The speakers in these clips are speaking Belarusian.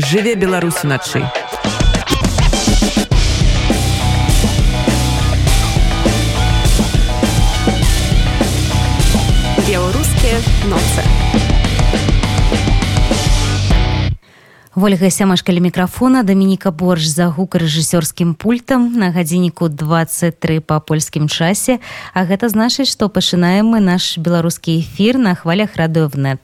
жыве Беларусь уначы. Беларускія ноцы. Ольга сямашкалі мікрафона Дамініка Борж за гукарэжысёрскім пультам на гадзінніку 23 па польскім часе, А гэта значыць, што пачынаем мы наш беларускі эфір на хвалях радыёвнет.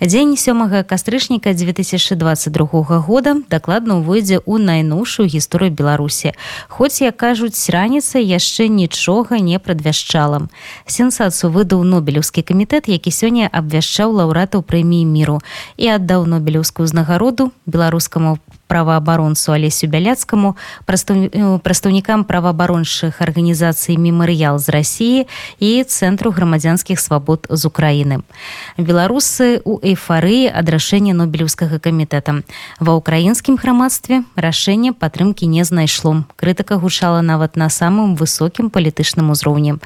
Дзень сёмага кастрычніка 2022 года дакладна ўвойдзе ў найноўшую гісторыю Беларусі. Хоць, як кажуць, раніца яшчэ нічога не прадвяшчала. Сенсацыю выдаў нобелеўскі камітэт, які сёння абвяшчаў лаўратаў прэміі міру і аддаў нобелеўскую ўзнагароду беларускаму праваабаронцу алесю бяляцкаму э, прадстаўнікам праваабарончых арганізацый мемарыял з рассіі і цэнтру грамадзянскіх свабод з украіны. Беларусы у эйфарыі ад рашэння нобелеўскага камітэта. Ва ўкраінскім грамадстве рашэнне падтрымкі не знайшло. Крытыка гучала нават на самым высокім палітычным узроўні.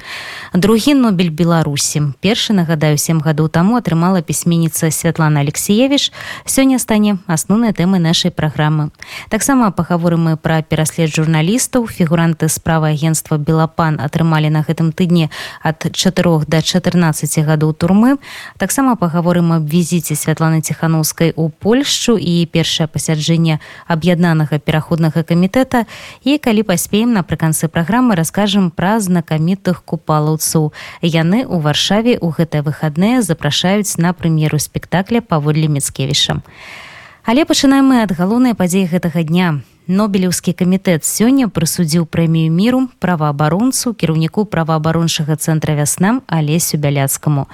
Другі нобель беларусі. Першы нагадаю сем гадоў таму атрымала пісьменніца святлана алексеевич сёння стане асноўнай тэмай нашай праграмы праграмы. Таксама пагаворым мы пра пераслед журналістаў, фігуранты справы агенства Белапан атрымалі на гэтым тыдні ад 4 до 14 гадоў турмы. Таксама пагаворым аб візіце святланы ціхановскай у Польшчу і першае пасяджэнне аб'яднанага пераходнага камітэта. І калі паспеем напрыканцы праграмы раскажам пра знакамітых купалаўцаў. Яны ў варшаве ў гэтыя выхадныя запрашаюць на прэм'еру спектакля паводле мецкевішам. Але пачынаем мы ад галоўнай падзеі гэтага дня нобелеўскі камітэт сёння прысудзіў прэмію міру праваабаронцу кіраўніку праваабарончага цэнтра вясна алесю бяляцкаму.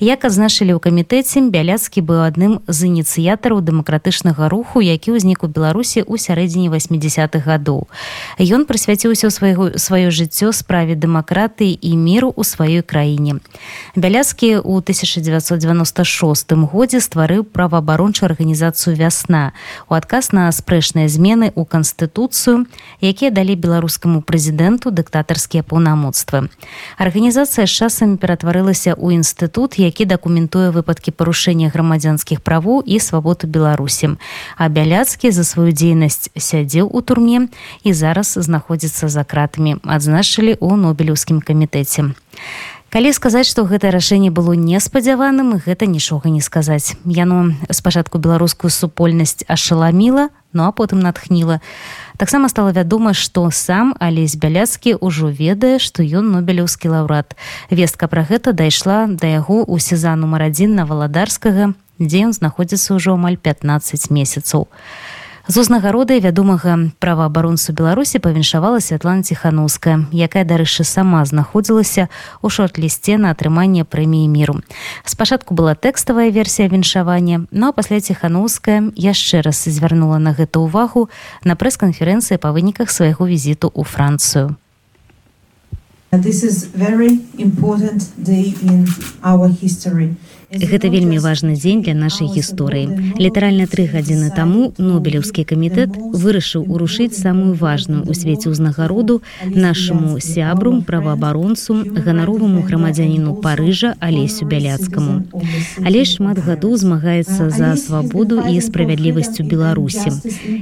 Як азначылі ў камітэце бяляцкі быў адным з ініцыятараў дэмакратычнага руху які ўзнік у беларусі ў сярэдзіне 80-х гадоў. Ён прысвяціўся свайго сваё жыццё справе дэмакратыі і міру ў сваёй краіне. Бяляцкі ў 1996 годзе стварыў праваабарончую арганізацыю вясна у адказ на спрэчныя змены у канстытуцыю якія далі беларускаму прэзідэнту дыктатарскія паўнамоцтвы. Арганізацыя з часамі ператварылася ў інстытут які дакументуе выпадкі парушэння грамадзянскіх правоў і свабоду беларусі. А бяляцкі за сваю дзейнасць сядзеў у турме і зараз знаходзіцца за кратамі адзначылі ў нобелеўскім камітэце. Калі сказаць што гэта рашэнне было неспадзяваным гэта нічога не сказаць. Яно спачатку беларускую супольнасць ашаламіла ну а потым натхніла. Таксама стала вядома што сам алесь бяляцкі ўжо ведае што ён нобелеўскі лаўрад вестка пра гэта дайшла да яго ў сеза нумар адзін на валадарскага дзе ён знаходзіцца ўжо амаль 15 месяцаў. а з узнагародай вядомага праваабаронцу беларусі павіншавала святлана ціхановская якая дарэчы сама знаходзілася у шорт-лісце на атрыманне прэміі міру спачатку была тэкставая версія віншавання но ну, пасля ціхановская яшчэ раз звярнула на гэта ўвагу на прэс-канферэнцыі па выніках свайго візіту ў францыю This is very important day in our history. Гэта вельмі важны дзень для нашай гісторыі. Літаральна тры гадзіны таму нобелеўскі камітэт вырашыў урушыць самую важную ў свеце ўзнагароду нашаму сябру праваабаронцу ганароваму грамадзяніну парыжа алесю бяляцкаму. Але шмат гадоў змагаецца за свабоду і справядлівасцю беларусі.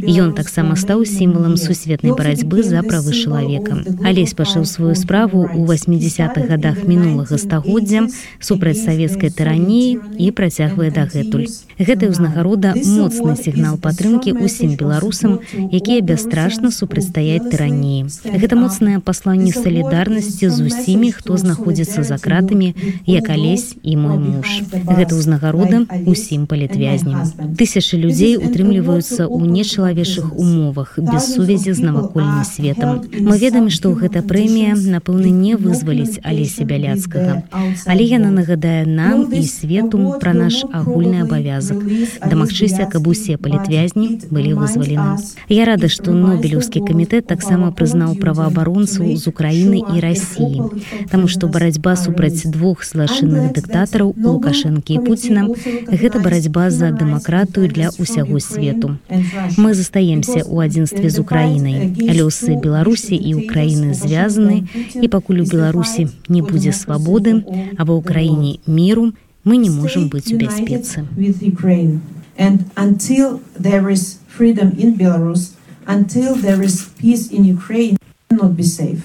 Ён таксама стаў сімвалам сусветнай барацьбы за правы чалавека. Алесь пачаў сваю справу ў 80-х годах мінулага стагоддзя супраць савецкай тыраніі існуе і працягвае дагэтуль. Гэтая ўзнагарода моцны сігнал падтрымкі ўсім беларусам, якія бясстрашна супрацьстаяць тыраніі. Гэта моцнае пасланне салідарнасці з усімі, хто знаходзіцца за кратамі, як алесь і мой муж. Гэта ўзнагарода усім палітвязням. Тысячы людзей утрымліваюцца ў нечалавечых умовах без сувязі з навакольным светам. Мы ведаем, што гэта прэмія, напэўна, не вызваліць алесе бяляцкага. Але яна нагадае нам і свет свету пра наш агульны абавязак дамагчыся каб усе палітвязні былі вызвалены я рада што нобелеўскі камітэт таксама прызнаў праваабаронцаў з украіны і рассіі Таму што барацьба супраць двух злачынных дыктатараў лукашэнкі і пуціна гэта барацьба за дэмакратыю для ўсяго свету. Мы застаемся ў адзінстве з украінай лёсы беларусі і украіны звязаны і пакуль у беларусі не будзе свабоды а ва ўкраіне міру мы не можем быть у бяспецы And until there is freedom in Belarus, until there is peace in Ukraine, cannot be safe.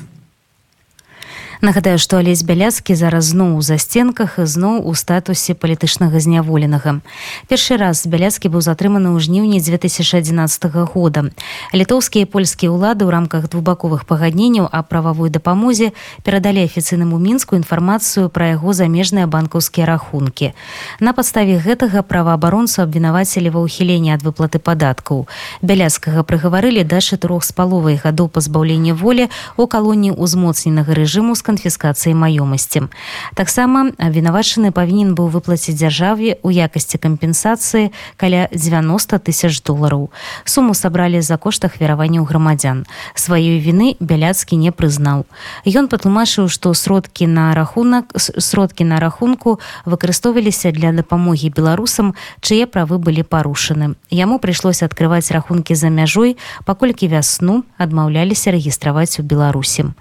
Нагадаю, што алесь бяляцкі зараз зноў у засценках зноў у статусе палітычнага зняволенага. Першы раз бяляцкі быў затрыманы ў жніўні 2011 года. Літоўскія і польскія ўлады ў рамках двухбаковых пагадненняў а прававой дапамозе перадалі афіцыйнаму мінску інфармацыю пра яго замежныя банкаўскія рахункі. На падставе гэтага праваабаронцу абвінавацілі ва ўхіленні ад выплаты падаткаў. Бяляцкага прыгаварылі да чатырох з паловай гадоў пазбаўлення волі у калоніі ўзмоцненага рэжыму з канфіскацыі маёмасці. Таксама абвінавачаны павінен быў выплаціць дзяржаве ў якасці кампенсацыі каля 90 тысяч долараў. Суму сабралі за кошт ахвяраванняў грамадзян. Сваёй віны бяляцкі не прызнаў. Ён патлумачыў, што сродкі на рахунак сродкі на рахунку выкарыстоўваліся для дапамогі беларусам, чые правы былі парушаны. Яму прыйшлося адкрываць рахункі за мяжой, паколькі вясну адмаўляліся рэгістраваць у Беларусі.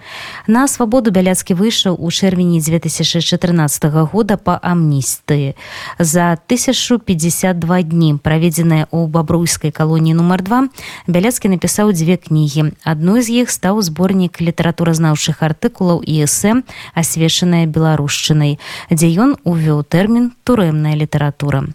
На свабоду бяляцкі грамадскі выйшаў у чэрвені 2014 года па амністыі. За 1052 дні праведзеная ў бабруйскай калоніі нумар 2 бяляцкі напісаў дзве кнігі. Адной з іх стаў зборнік літаратуразнаўчых артыкулаў і эсэ асвечаная беларушчынай дзе ён увёў тэрмін турэмная літаратура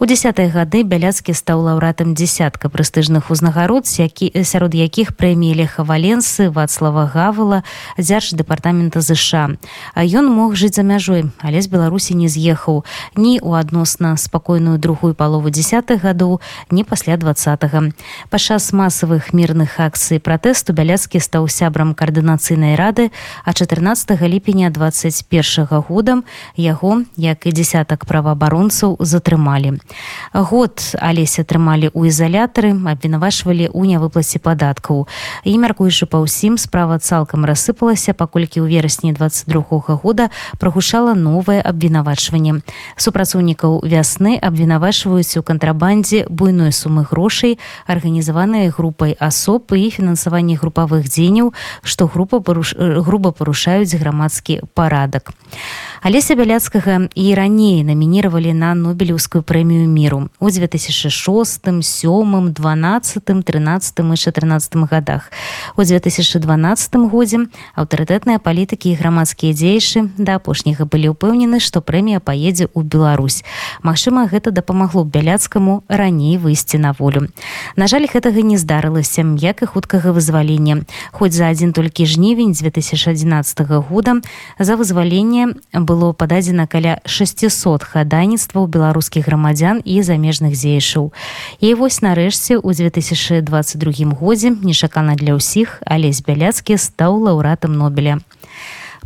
у десятые гады бяляцкі стаў лаўратам десятка прэстыжных узнагарод які сярод якіх прэміі лехаваленсы вацлава гавала дзярж дэпартамента ЗША. А ён мог жыць за мяжой, але з Беларусі не з'ехаў ні ў адносна спакойную другую палову десятых гадоў, ні пасля двадцатого. Падчас масавых мірных акцый пратэсту бяляцкі стаў сябрам каардынацыйнай рады, а 14 ліпеня 21 годам яго, як і десятак праваабаронцаў затрымалі. Год алеся атрымалі ў ізалятары, абвінавашвалі ў нявыплаце падаткаў. І мяркуючы па ўсім справа цалкам рассыпалася, паколькі ў верасні верасні 22 года прагушала новае абвінавачванне. Супрацоўнікаў вясны абвінавачваюць у кантрабандзе буйной сумы грошай арганізаваныя групай асоб і фінансаванне групавых дзеянняў што група паруш... груба парушаюць грамадскі парадак алеся бяляцкага і раней намінировали на нобелеўскую прэмію міру. У 2006 сёмым 12 13 і 14 годах у 2012 годзе аўтарытэтныя палітыкі такія грамадскія дзеячы да апошняга былі ўпэўнены што прэмія паедзе ў Беларусь. Магчыма гэта дапамагло бяляцкаму раней выйсці на волю. На жаль гэтага не здарылася як і хуткага вызвалення. Хоць за адзін толькі жнівень 2011 года за вызваленне было пададзена каля 600 хадайніцтваў беларускіх грамадзян і замежных дзеячаў і вось нарэшце у 2022 годзе нечакана для ўсіх але з бяляцкі стаў лаўратам нобеля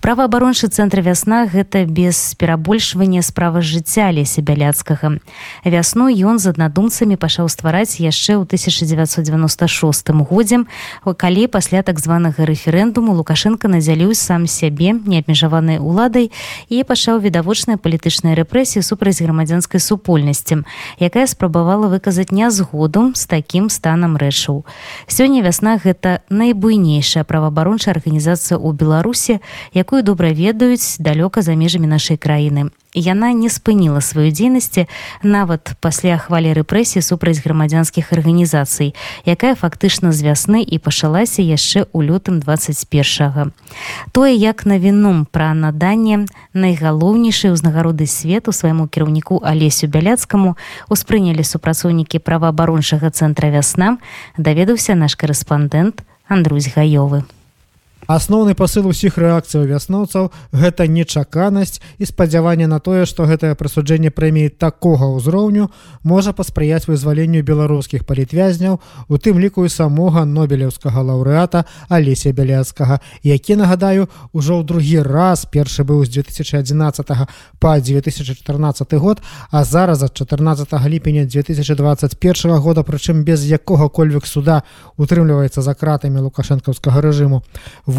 праваабарончы цэнтр вясна гэта без перабольшвання справа жыцця леся бяляцкага. Вясной ён з аднадумцамі пачаў ствараць яшчэ ў 1996 годзе калі пасля так званага рэферэндуму лукашенко надзяліў сам сябе неабмежаванай уладай і пачаў відавочныя палітычныя рэпрэсіі супраць грамадзянскай супольнасці якая спрабавала выказаць нязгоду з такім станам рэчаў. Сёння вясна гэта найбуйнейшая праваабарончая арганізацыя ў беларусе як якую добра ведаюць далёка за межамі нашай краіны. Яна не спыніла сваёй дзейнасці нават пасля хвалі рэпрэсіі супраць грамадзянскіх арганізацый, якая фактычна з вясны і пачалася яшчэ ў лютым 21. Тое, як навіну пра наданне найгалоўнейшай узнагароды свету свайму кіраўніку алесю бяляцкаму успрынялі супрацоўнікі праваабарончага цэнтра вясна, даведаўся наш корэспандэнт Андрусь гаёвы асноўны пасыл усіх рэакцыяў вясноўцаў гэта нечаканасць і спадзяванне на тое што гэтае прысуджэнне прэміі такога ўзроўню можа паспрыяць вызваленню беларускіх палітвязняў у тым ліку і самога нобелеўскага лаўрэата алеся бяляцкага які нагадаю ужо ў другі раз першы быў з 2011 па 2014 год а зараз ад 14 ліпеня 2021 года прычым без якога-кольвек суда утрымліваецца за кратамі лукашэнкаўскага рэжыму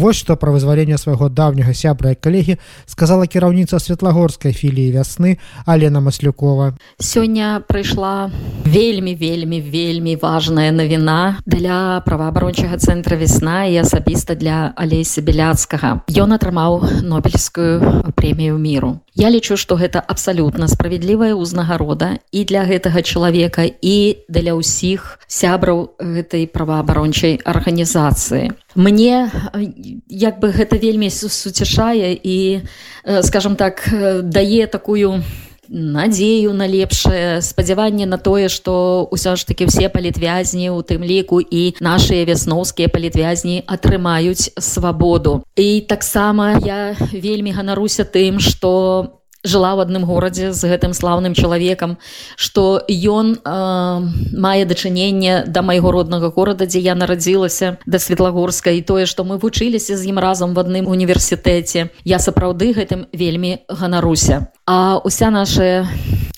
Вось што пра вызваленне свайго даўняга сябра і калегі сказала кіраўніца светлагорскай філіі вясны Алена Маслюкова. Сёння прыйшла вельмі вельмі вельмі важная навіна для праваабарончага цэнтра весна і асабіста для алейся беляцкага. Ён атрымаў нобельскую прэмію міру. Я лічу што гэта абсалютна справядлівая ўзнагарода і для гэтага чалавека і для ўсіх сябраў гэтай праваабарончай арганізацыі. Мне як бы гэта вельмі суцяшае і скажем так дае такую надзею на лепшае спадзяванне на тое што ўсё ж таки все палітвязні у тым ліку і нашыя вясноўскія палітвязні атрымаюць свабоду і таксама я вельмі ганаруся тым што жыла ў адным горадзе з гэтым слаўным чалавекам што ён э, мае дачыненне да майго роднага горада дзе я нарадзілася да светлагорска і тое што мы вучыліся з ім разам в адным універсітэце. Я сапраўды гэтым вельмі ганаруся а уся наша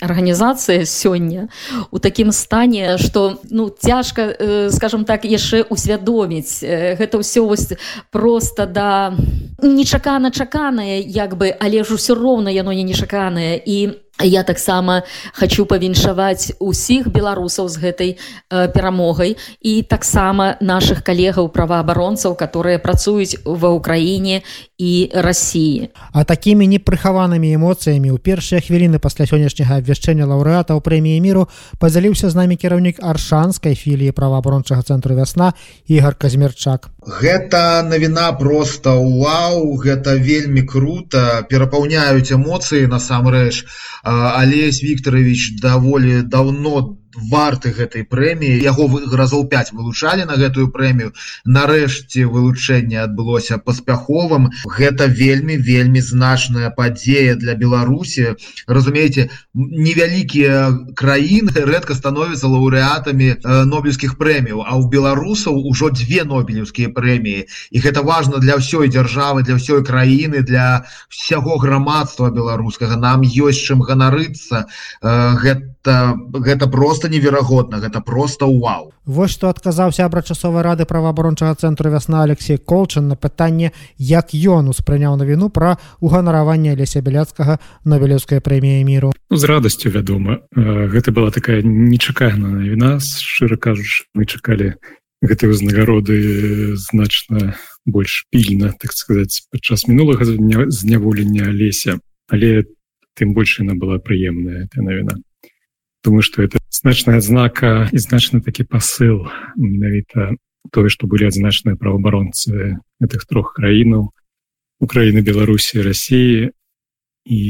арганізацыя сёння у такім стане што ну цяжка э, скажем так яшчэ усвядоміць. Э, гэта ўсё вось просто да нечакана чаканае як бы але ж усё роўна яно не нечаканае. І я таксама хочу павіншаваць усіх беларусаў з гэтай э, перамогай і таксама наших калегаў праваабаронцаў которые працуюць ва ўкраіне і рассіі а такімі непрыхаванымі эмоцыямі ў першыя хвіліны пасля сённяшняга абвяшчэння лаўрэатаў прэміі міру падзяліўся з намі кіраўнік аршанскай філіі праваабарончага цэнтру вясна ігар казмерчак гэта навіна просто вау гэта вельмі круто перапаўняюць эмоцыі насамрэч. Алесь викторович даволі давно варты гэтай прэміі. Яго разоў 5 вылучалі на гэтую прэмію. Нарэшце вылучэнне адбылося паспяховым. Гэта вельмі вельмі значная падзея для беларусі. Разумееце невялікія краіны рэдка становятся лаўрэатамі э, нобелевскіх прэміяў а ў беларусаў ужо две нобелевскія прэміі. І гэта важно для ўсёй дзяржавы для ўсёй краіны для всяго грамадства беларускага. Нам ёсць чым ганарыцца. Э, гэта гэта просто неверагодна гэта просто вау. Вось што адказаў сябра часовай рады праваабарончага цэнтру вясна Алексей колчын на пытанне як ён успрыняў навіну пра уганараванне леся бяляцкага нобелеўская прэмія міру. Ну, з радасцю вядома. Гэта была такая нечаканая навіна шчыра кажуч мы чакалі гэтай узнагароды значна больш пільна так сказаць падчас мінулага зняволення леся але тым больш яна была прыемная эта навіна думаю что это значная знака і значны такі посыл менавіта тое что былі адзначаныя правоабаронцы гэтых трох краінаў Украіны Беларусі Росіі і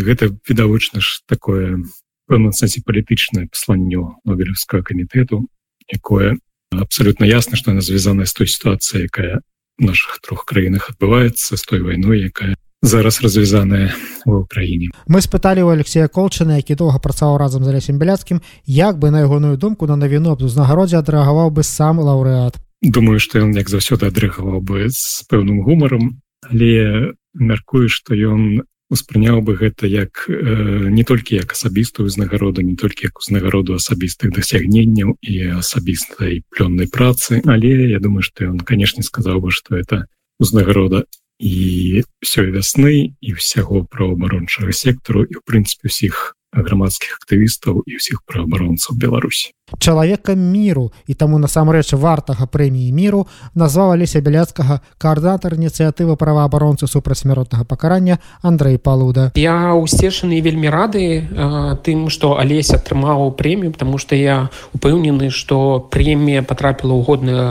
гэта відавочна ж такое пэўна сэнсе палітычнае пасланнё нобелевскага камітэту якое абсолютно ясно что она звязаная з той сітуацыяй якая наших трох краінах адбываецца з той вайной якая зараз развязаная в Украіне мы спыталі у Алексея колчына які доўга працаваў разам з алесем бяляцкім як бы на ягоную думку на навіну аб узнагародзе адрэагаваў бы сам лаўрэат. Думаю что ён як заўсёды адрэагаваў бы з пэўным гумаром але мяркую что ён успрыняў бы гэта як э, не толькі як асабістую узнагароду не толькі як узнагароду асабістых дасягненняў і асабістай плённай працы але я думаю что ён канешне сказаў бы что это узнагарода і ўсёй вясны і ўсяго праваабарончага сектару і ў прынцыпе усіх грамадскіх актывістаў і ўсіх праабаронцаў Беларусі. Чалавека міру і таму насамрэч вартага прэміі міру назваў алеся бяляцкага каардынатар ініцыятывы праваабаронцы супрацьсмяротнага пакарання Андрей палуда. Я усцешаны вельмі рады э, тым што алесь атрымаў прэмію потому что я упэўнены што прэмія потрапіла ў годныя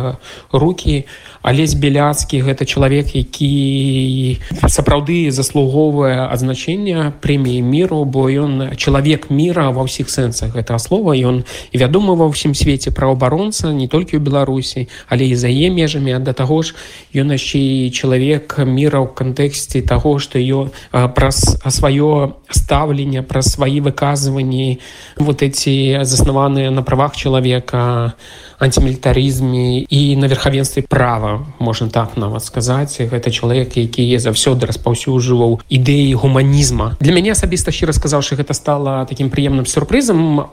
руки алесь беляцкі гэта чалавек які сапраўды заслугоўвае адзначэння прэміі міру бо ён чалавек міра ва ўсіх сэнсах гэтага слова. Ён вядома ва ўсім свеце праабаронца не толькі ў беларусі але і за е межамі. Да таго ж ён яшчэ і чалавек міра ў кантэксце таго што ё праз сваё стаўленне праз свае выказванні вот эти заснаваныя на правах чалавека антимілітарызме і на верхавенстве права можна так нават сказаць. Гэта чалавек які заўсёды распаўсюджваў ідэі гуманізма. Для мяне асабіста щира сказаўшы гэта стала таким прыемным сюрпрызам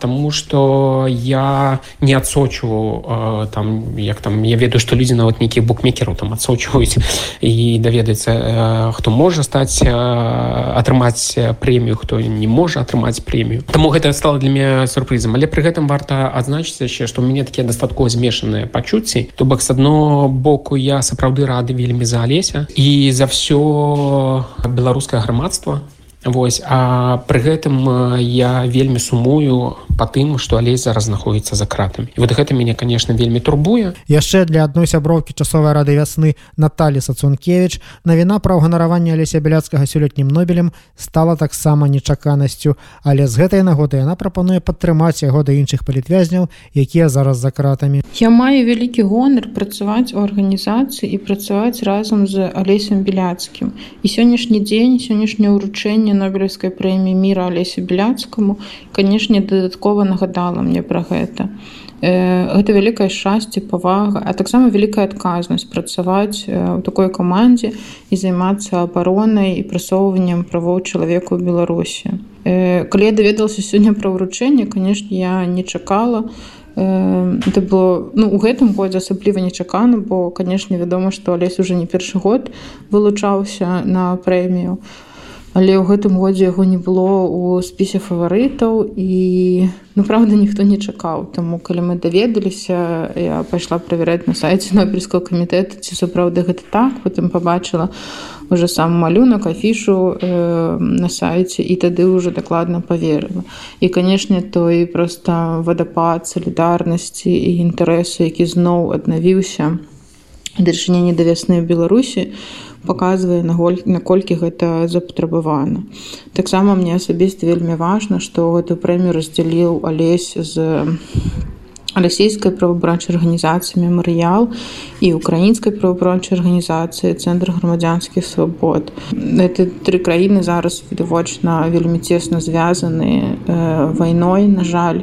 тому что я не адсочу там як там я ведаю что людзі нават нейкіх букмекераў там адсочваюць і даведаецца хто можа стаць атрымаць прэмію хто не можа атрымаць прэмію. Таму гэта стало для мяне сюрпрызам. Але пры гэтым варта адзначыць яшчэ што у мяне такія дастаткова змешаныя пачуцці. То бок з адно боку я сапраўды рады вельмі за алеся. І за все беларускае грамадства Вось а пры гэтым я вельмі сумую по тым што алей зараз знаходіцца за кратамі. Вот гэта мяне конечно вельмі турбуе. Яшчэ для адной сяброўкі часовай рады вясны Наталі сацункевич навіна пра ўганараванне алеся бяляцкага сёлетнім нобелем стала таксама нечаканасцю. Але з гэтай нагоды яна прапануе падтрымаць яго да іншых палітвязняў якія зараз за кратамі. Я маю вялікі гонар працаваць у арганізацыі і працаваць разам з алесем біляцкім. І сённяшні дзень сённяшняе ўручэнне вручэння нобелевской прэміі мира алесе беляцкаму канешне дадаткова нагадала мне пра гэта. Гэта вялікае шчасце павага а таксама вялікая адказнасць працаваць у такой камандзе і займацца абаронай і прасоўваннем правоў чалавека ў беларусі. Калі я даведалася сёння пра ўручэнне канешне я не чакала. Это было ну у гэтым годзе асабліва нечакана бо канешне вядома што алесь уже не першы год вылучаўся на прэмію але ў гэтым годзе яго не было ў спісе фаварытаў і ну правда ніхто не чакаў. Таму калі мы даведаліся я пайшла правяраць на сайце нобельского камітэта ці сапраўды гэта так. Потым пабачыла уже сам малюнак афішу э, на сайце і тады ўжо дакладна поверыла і канешне той просто вадапад салідарнасці і інтарэсу які зноў аднавіўся дачыненне да вясны беларусі у паказвае наколькі гэта запатрабавана. Таксама мне асабіста вельмі важна, што гэту прэмію раздзяліў алесь з расійскай правабранчай арганізацыі мемарыял і украінскай правабранчай арганізацыі цэнтр грамадзянскіх свабод. Гэты тры краіны зараз відавочна вельмі цесна звязаны э, вайной, на жаль,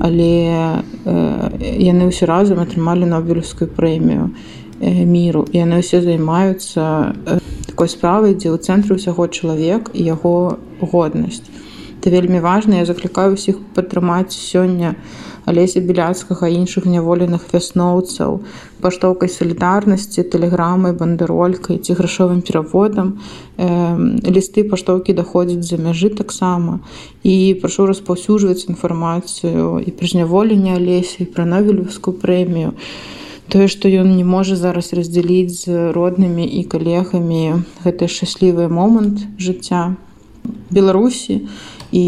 але э, яны ўсе разам атрымалі нобелевскую прэмію міру і яны ўсе займаюцца такой справай дзе ў цэнтры ўсяго чалавек і яго годнасць это вельмі важна я заклікаю усіх падтрымаць сёння алеся біляцкага іншых няволеных вясноўцаў паштоўкай салідарнасці тэлеграмай бандеролькай ці грашовым пераводам э, лісты паштоўкі даходзяць за мяжы таксама і прашу распаўсюджваць інфармацыю і пры зняволенне алесі пра новелевскую прэмію і тое што ён не можа зараз раздзяліць з роднымі і калегамі гэты шчаслівы момант жыцця беларусі і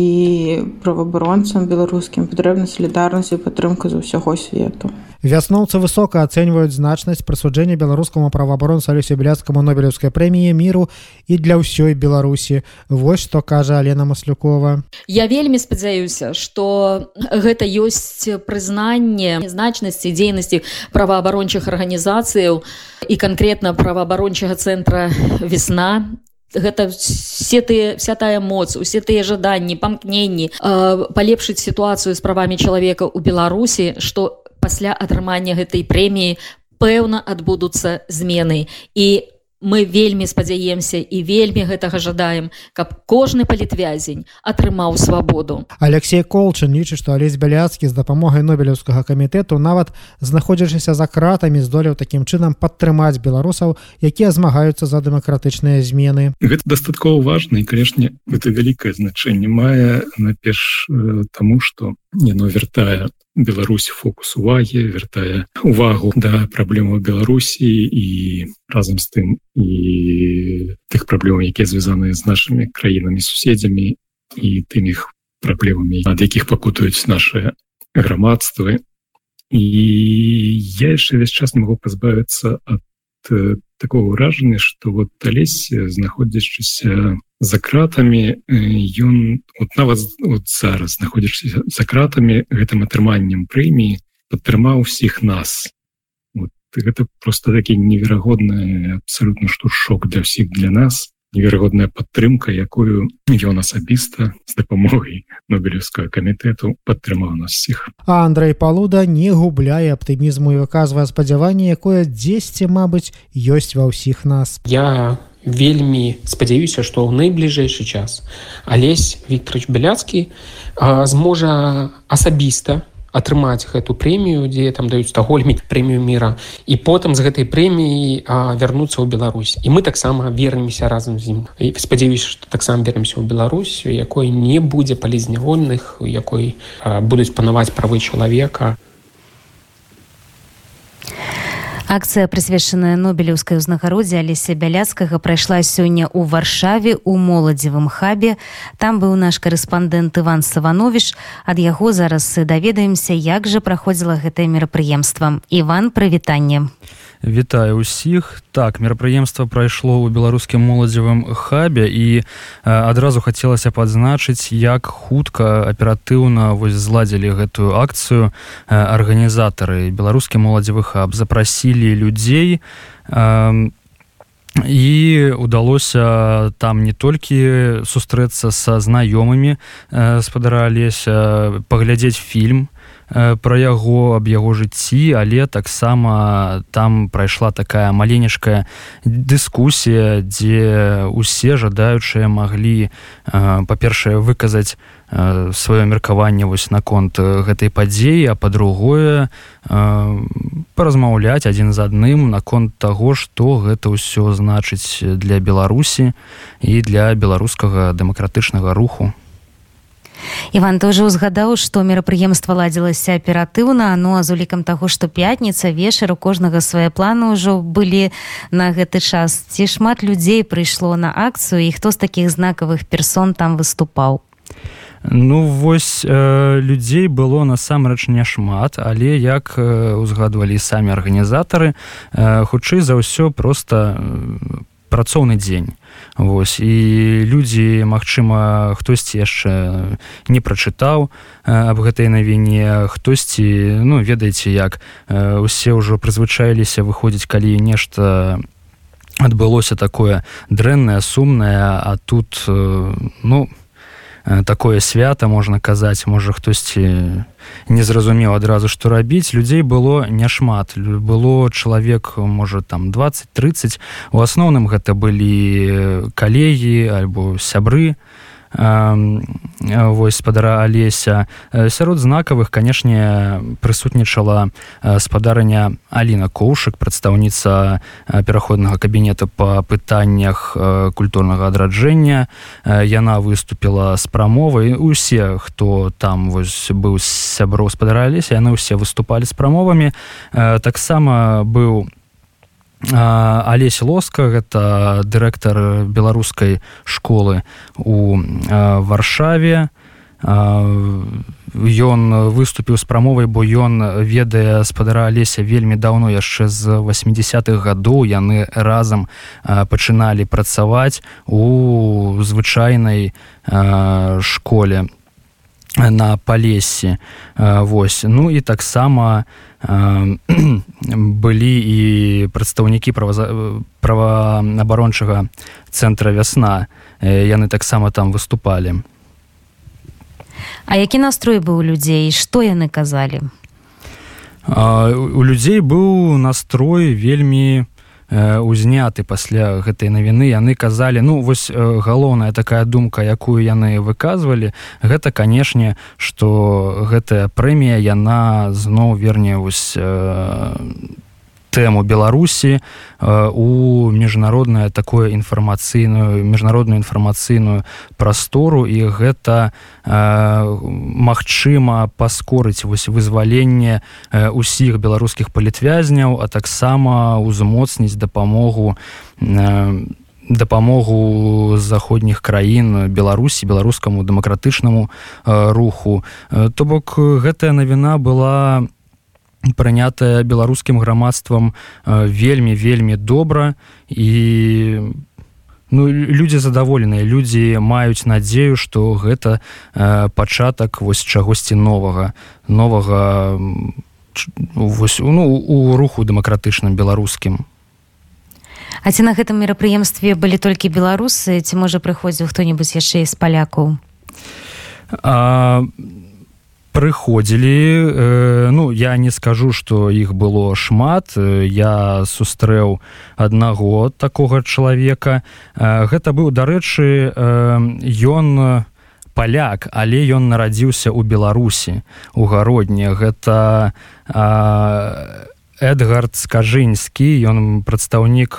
праваабаронцам беларускім патрэбна салідарнасць і падтрымка з усяго свету вясноўцы высока ацэньваюць значнасць прысуджэння беларускаму праваабаронцу алесе бляцкаму нобелевскай прэміі міру і для ўсёй беларусі вось што кажа алена маслюкова. Я вельмі спадзяюся что гэта ёсць прызнанне значнасці дзейнасці праваабарончых арганізацыяў і канкрэтна праваабарончага цэнтра весна гэта все тыя вся тая моц усе тыя жаданні памкненні палепшыць сітуацыю з правамі чалавека ў беларусі што пасля атрымання гэтай прэміі пэўна адбудуцца змены. І мы вельмі спадзяемся і вельмі гэтага жадаем каб кожны палітвязень атрымаў свабоду. Алексей колчын лічыць што алесь бяляцкі з дапамогай нобелеўскага камітэту нават знаходзячыся за кратамі здолеў такім чынам падтрымаць беларусаў якія змагаюцца за дэмакратычныя змены. Гэта дастаткова важна і канешне гэта вялікае значэнне мае наперш э, таму што яно вяртае Беларусь фокус увагі вяртае увагу да праблемаў Беларусі і разам з тым і тых праблемаў якія звязаныя з нашымі краінамі суседзямі і тым іх праблемамі ад якіх пакутаюць наши грамадствы і я яшчэ весь час не могу пазбавіцца ад такого ўражання что вот алесь знаходзячыся за кратами ён вот нават вот зараз знаходзішся за кратами гэтым атрыманнем прэміі падтрымаў усіх нас. Вот, гэта просто такі неверагодны абсолютно што шок для ўсіх для нас неверагодная падтрымка якую ён асабіста з дапамогай нобелевскага камітэту падтрымаў нас всіх а Андрей палуда не губляе аптымізму і выказвае спадзяванне якое дзесьці Мабыць ёсць ва ўсіх нас. Я вельмі спадзяюся што ў найбліжэйшы час алесь Вікторович беляцкі зможа асабіста атрымаць гэту прэмію дзе там даюць стагольмі прэмію мира і потым з гэтай прэміі вярнуцца ў Беларусь. І мы таксама вернемся разам з ім. І спадзяюся што таксама вернемся ў Беларусь якой не будзе палізнявольных у якой будуць панаваць правы чалавека Акцыя, прысвечаная нобелеўскай узнагародзе Алеся бяляцкага прайшла сёння ў варшаве у моладзевым хабе. Там быў наш карэспандэнт Іван Саванович. Ад яго зараз даведаемся, як жа праходзіла гэтае мерапрыемства. Іван прывітанне. Вітаю ўсіх. Так мерапрыемства прайшло ў беларускім моладзевым хабе і адразу хацелася падзначыць як хутка аператыўна вось зладзілі гэтую акцыю арганізатары. Беларускі моладзевы хаб запрасілі людзей і удалося там не толькі сустрэцца са знаёмымі спадара алеся паглядзець фільм пра яго аб яго жыцці але таксама там прайшла такая маленечкая дыскусія дзе усе жадаючыя маглі па-першае выказаць сваё меркаванне вось наконт гэтай падзеі а па-другое паразмаўляць адзін з адным наконт таго што гэта ўсё значыць для беларусі і для беларускага дэмакратычнага руху Іван тоже узгадаў што мерапрыемства ладзілася аператыўна ну а з улікам таго што пятніца вечар у кожнага свае планы ўжо былі на гэты час. Ці шмат людзей прыйшло на акцыю і хто з такіх знакавых персон там выступаў? Ну вось э, людзей было насамрэч няшмат але як э, узгадвалі самі арганізатары э, хутчэй за ўсё просто по э, працоўны дзень Вось. І людзі магчыма хтосьці яшчэ не прачытаў аб гэтай навіне хтосьці ну ведаеце як усе ўжо прызвычаіліся выходзіць калі нешта адбылося такое дрэннае сумнае а тут ну не Э, такое свята можна казаць можа хтосьці не зразумеў адразу што рабіць людзей было няшмат было чалавек можа там 20-30 у асноўным гэта былі калегі альбо сябры вось спадара алеся. Сярод знакавых канешне прысутнічала спадарня Аліна коушак прадстаўніца пераходнага кабінета па пытаннях культурнага адраджэння. Яна выступила з прамовай. Усе хто там вось быў сяброў спадара алеся яны ўсе выступалі з прамовамі. Таксама быў у Алесь лоска гэта дырэктар беларускай школы у варшаве. Ён выступіў з прамовай бо ён ведае спадара алеся вельмі даўно яшчэ з 80-х гадоў яны разам пачыналі працаваць у звычайнай школе на палесе восьось ну і таксама былі і прадстаўнікі праваабарончага цэнтра вясна яны таксама там выступалі. А які настрой быў людзей? Што яны казалі? У людзей быў настрой вельмі у узняты пасля гэтай навіны. Яны казалі ну вось галоўная такая думка якую яны выказвалі гэта канешне что гэтая прэмія яна зноў верне вось тэму беларусі у міжнароднае такое інфармацыйную міжнародную інфармацыйную прастору і гэта магчыма паскорыць вось вызваленне усіх беларускіх палітвязняў а таксама узмоцніць дапамогу дапамогу заходніх краін беларусі беларускаму дэмакратычнаму руху. То бок гэтая навіна была у прынятая беларускім грамадствам вельмі вельмі добра і ну, людзі задаволеныя людзі маюць надзею што гэта пачатак вось чагосьці новага новага вось ну, у руху дэмакратычным беларускім. А ці на гэтым мерапрыемстве былі толькі беларусы ці можа прыходзіў хто-небудзь яшчэ з палякаў? А прыходзілі э, ну я не скажу что іх было шмат я сустрэў аднаго такога чалавека. Э, гэта быў дарэчы ён э, паляк але ён нарадзіўся ў беларусі у гародні. Гэта э, эдгард скажынскі ён прадстаўнік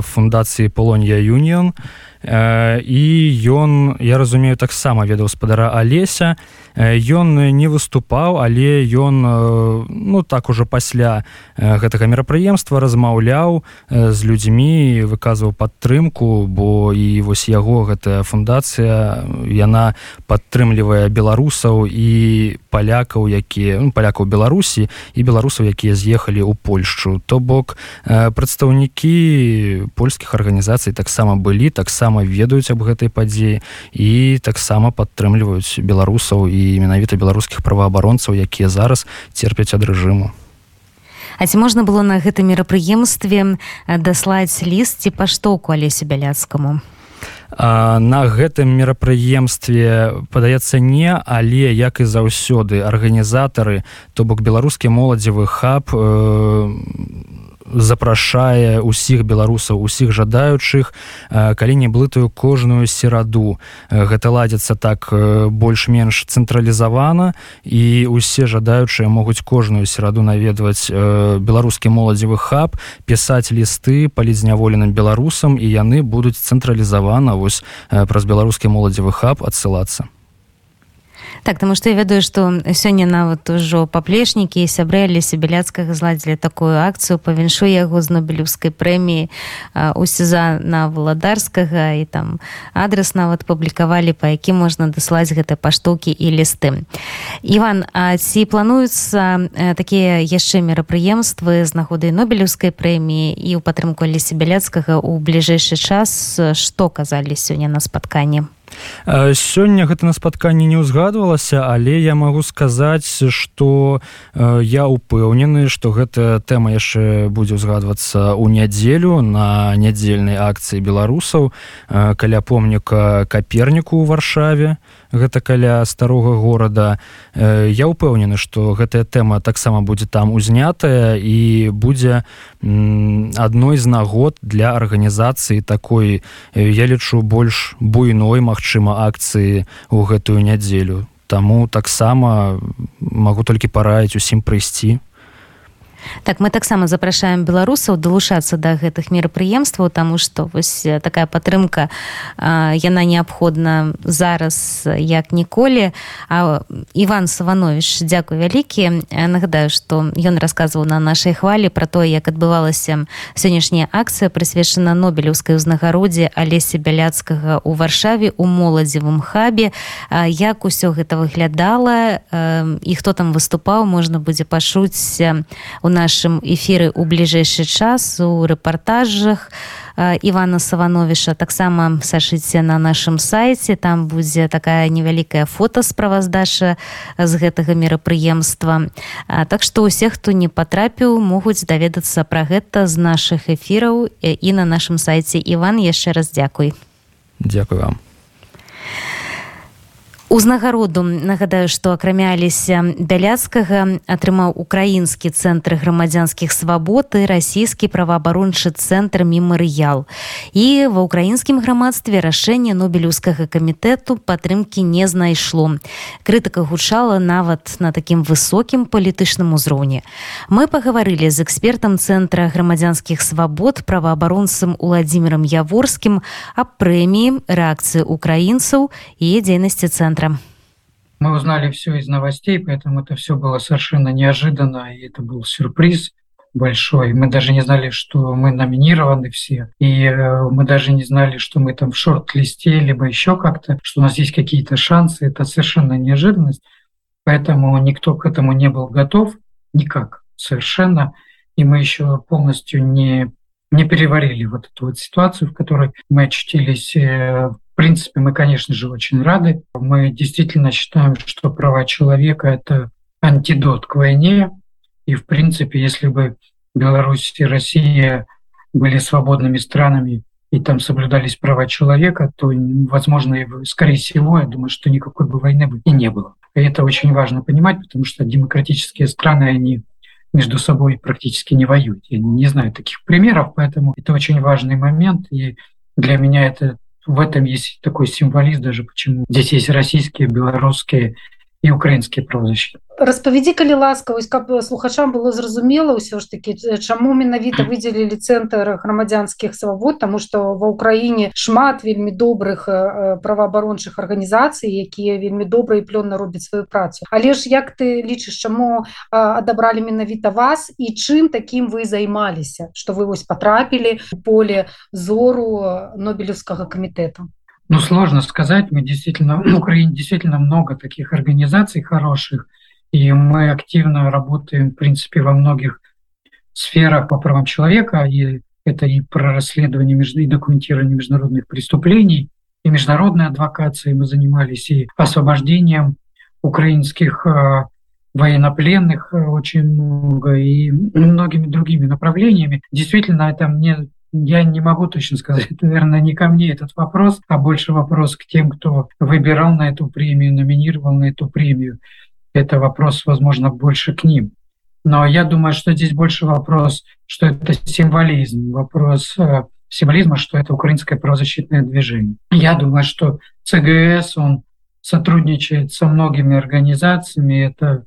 фундацыі полонія юніон і ён я разумею таксама ведаў спадара алеся. Ён не выступаў але ён ну так ужо пасля гэтага мерапрыемства размаўляў з людзьмі выказваў падтрымку бо і вось яго гэтая фундацыя яна падтрымлівае беларусаў і палякаў якія ну, палякаў беларусі і беларусаў якія з'ехалі ў польшчу. То бок прадстаўнікі польскіх арганізацый таксама былі таксама ведаюць аб гэтай падзеі і таксама падтрымліваюць беларусаў і менавіта беларускіх праваабаронцаў якія зараз церпяць ад рэжыму. А ці можна было на гэтым мерапрыемстве даслаць ліст ці паштоўку алесе бяляцкаму? На гэтым мерапрыемстве падаецца не але як і заўсёды арганізатары то бок беларускі моладзевы хаб э, запрашае усіх беларусаў усіх жадаючых калі не блытаю кожную сераду. Гэта ладзіцца так больш-менш цэнтралізавана і усе жадаючыя могуць кожную сераду наведваць беларускі моладзевы хаб пісаць лісты палізняволеным беларусам і яны будуць цэнтралізавана вось праз беларускі моладзевы хаб адсылацца так тому что я ведаю что сёння нават ужо паплечнікі сябры алеся беляцкага зладзілі такую акцыю павіншу яго з нобелюўскай прэміі у сеза на валадарскага. І там адрес нават публікавалі па які можна даслаць гэтай паштоўкі і лісты. Іван А ці плануюцца такія яшчэ мерапрыемствы з нагодай нобелюўскай прэміі і ў падтрымку алеся бяляцкага ў бліжэйшы час? Што казалі сёння на спатканні сёння гэта на спатканні не ўзгадвалася але я магу сказаць что я упэўнены что гэтая тэма яшчэ будзе ўзгадвацца ў нядзелю на нядзельнай акцыі беларусаў каля помніка каперніку ў варшаве гэта каля старога горада. Я ўпэўнены что гэтая тэма таксама будзе там узнятая і будзе адной з нагод для арганізацыі такой я лічу больш буйной магчыма акцыі ў гэтую нядзелю. Таму таксама магу толькі параіць усім прыйсці так мы таксама запрашаем беларусаў далучацца да гэтых мерапрыемстваў тому что вось такая падтрымка яна неабходна зараз як ніколі. А Іван саванович дзякуй вялікі. Нагадаю что ён расказваў на нашай хвалі про то як адбывалася сённяшняя акцыя прысвечана нобелеўскай узнагародзе алесе бяляцкага у варшаве у моладзевым хабе. Як усё гэта выглядала і хто там выступаў можна будзе пашуць у нашым эфіры ў бліжэйшы час у рэпартажах Івана савановіша таксама сашыце на нашым сайце там будзе такая невялікая фото справаздача з гэтага мерапрыемства. Так што ўсе хто не патрапіў могуць даведацца пра гэта з нашых эфіраў і на нашым сайце Іван яшчэ раз дзякуй. Дзякую вам узнагароду нагадаю што акрамяліся бяляцкага атрымаў украінскі цэнтр грамадзянскіх свабод і расійскі праваабарончы цэнтр мемарыял і ва ўкраінскім грамадстве рашэнне нобелеўскага камітэту падтрымкі не знайшло. Крытыка гучала нават на такім высокім палітычным узроўні. Мы пагаварылі з экспертам цэнтра грамадзянскіх свабод праваабаронцам уладзімиром яворскім аб прэміі рэакцыі украінцаў і дзейнасці цэнтра Мы узнали все из новостей, поэтому это все было совершенно неожиданно, и это был сюрприз большой. Мы даже не знали, что мы номинированы все, и э, мы даже не знали, что мы там в шорт-листе, либо еще как-то, что у нас есть какие-то шансы. Это совершенно неожиданность, поэтому никто к этому не был готов, никак, совершенно. И мы еще полностью не, не переварили вот эту вот ситуацию, в которой мы очутились э, в принципе, мы, конечно же, очень рады. Мы действительно считаем, что права человека – это антидот к войне. И, в принципе, если бы Беларусь и Россия были свободными странами и там соблюдались права человека, то, возможно, скорее всего, я думаю, что никакой бы войны бы и не было. И это очень важно понимать, потому что демократические страны, они между собой практически не воюют. Я не знаю таких примеров, поэтому это очень важный момент. И для меня это в этом есть такой символизм даже, почему здесь есть российские, белорусские і украінскія правозащиты распавядзі калі ласка вось каб слухачам было зразумела ўсё ж таки чаму менавіта выделілі цэнтр грамадзянскіх свабод тому что ва ўкраіне шмат вельмі добрых праваабарончых арганізацый якія вельмі добра і плённа робяць сваю працу. Але ж як ты лічыш чаму адабралі менавіта вас і чым таким вы займаліся что вы вось потрапілі поле зору нобелевскага камітэта Ну, сложно сказать. Мы действительно, в Украине действительно много таких организаций хороших, и мы активно работаем, в принципе, во многих сферах по правам человека, и это и про расследование и документирование международных преступлений, и международной адвокацией мы занимались, и освобождением украинских э, военнопленных э, очень много, и многими другими направлениями. Действительно, это мне я не могу точно сказать, наверное, не ко мне этот вопрос, а больше вопрос к тем, кто выбирал на эту премию, номинировал на эту премию. Это вопрос, возможно, больше к ним. Но я думаю, что здесь больше вопрос, что это символизм, вопрос э, символизма, что это украинское правозащитное движение. Я думаю, что ЦГС, он сотрудничает со многими организациями, это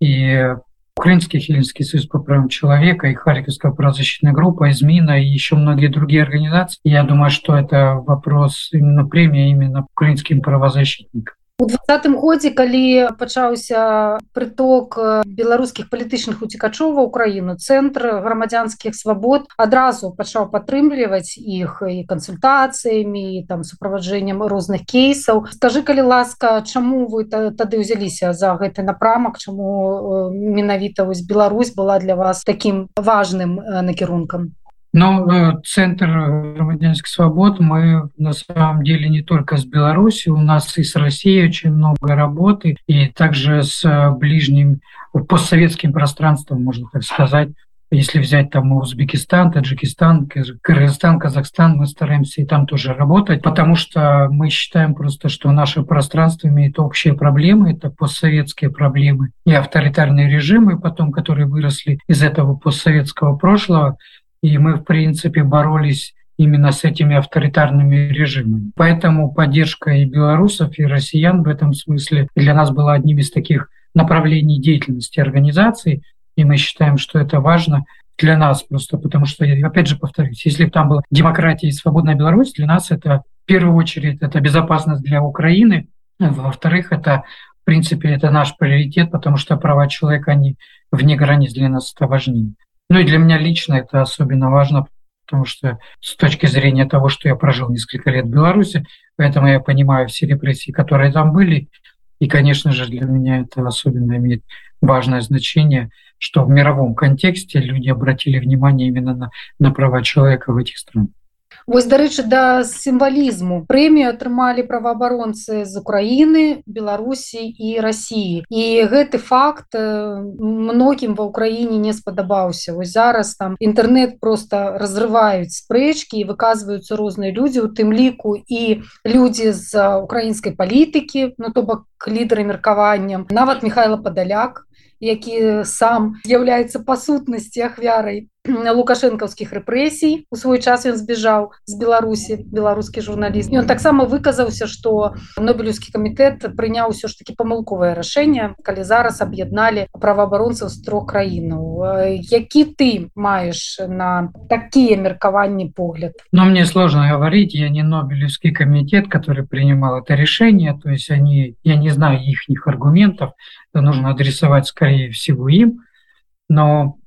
и Украинский Хельский союз по правам человека и Харьковская правозащитная группа, Измина и еще многие другие организации. Я думаю, что это вопрос именно премии именно украинским правозащитникам. У двадцатым годзе калі пачаўся прыток беларускіх палітычных уцікачоў ва ўкраіну цэнтр грамадзянскіх свабод адразу пачаў падтрымліваць іх і кансультацыямі там суправаджэннем розных кейсаў. Скажи калі ласка чаму вы тады ўзяліся за гэты напрамак? Чаму менавіта вось Беларусь была для вас таким важным накірункам Но э, Центр громадянских свобод мы на самом деле не только с Беларусью, у нас и с Россией очень много работы, и также с э, ближним постсоветским пространством, можно так сказать. Если взять там Узбекистан, Таджикистан, Кыргызстан, Казахстан, мы стараемся и там тоже работать, потому что мы считаем просто, что наше пространство имеет общие проблемы, это постсоветские проблемы и авторитарные режимы, потом, которые выросли из этого постсоветского прошлого, и мы, в принципе, боролись именно с этими авторитарными режимами. Поэтому поддержка и белорусов, и россиян в этом смысле для нас была одним из таких направлений деятельности организации, и мы считаем, что это важно для нас просто, потому что, опять же повторюсь, если бы там была демократия и свободная Беларусь, для нас это в первую очередь это безопасность для Украины, во-вторых, это в принципе это наш приоритет, потому что права человека, они вне границ для нас это важнее. Ну и для меня лично это особенно важно, потому что с точки зрения того, что я прожил несколько лет в Беларуси, поэтому я понимаю все репрессии, которые там были. И, конечно же, для меня это особенно имеет важное значение, что в мировом контексте люди обратили внимание именно на, на права человека в этих странах. Вось дарэчы да сімвалізму прэмію атрымалі праваабаронцы з Украіны, Беларусі і рассіі. І гэты факт многім ва ўкраіне не спадабаўся. Вось зараз там інтэрнет просто разрываюць спрэчкі і выказваюцца розныя людзі, у тым ліку і людзі з украінскай палітыкі, ну то бок лідары меркаванням, нават Михайла Падаляк, які сам з'яўляецца па сутнасці ахвярай лукашэнкаўскіх рэпрэсій. У свой час ён збежаў з беларусі беларускі журналіст. Ён таксама выказаўся что нобелевскі камітэт прыняў усё ж таки памылковае рашэнне калі зараз аб'ядналі праваабаронцаў з трох краінаў. Які ты маеш на такія меркаванні погляд? Но мне сложно говорить. Я не нобелевский комитет который принимал это решение. То есть они я не знаю ихних аргументов. Это нужно адресовать скорее всего им. Но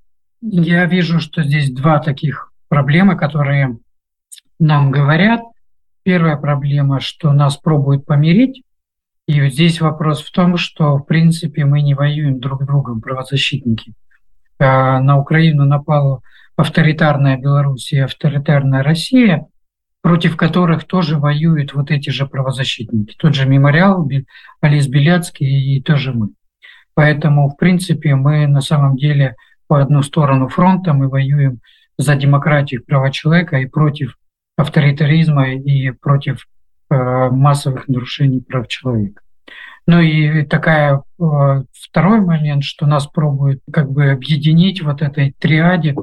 Я вижу, что здесь два таких проблемы, которые нам говорят. Первая проблема, что нас пробуют помирить. И вот здесь вопрос в том, что, в принципе, мы не воюем друг с другом, правозащитники. А на Украину напала авторитарная Беларусь и авторитарная Россия, против которых тоже воюют вот эти же правозащитники. Тот же мемориал, Олесь Беляцкий и тоже мы. Поэтому, в принципе, мы на самом деле – по одну сторону фронта, мы воюем за демократию, права человека и против авторитаризма и против э, массовых нарушений прав человека. Ну и такая э, второй момент, что нас пробуют как бы объединить вот этой триаде,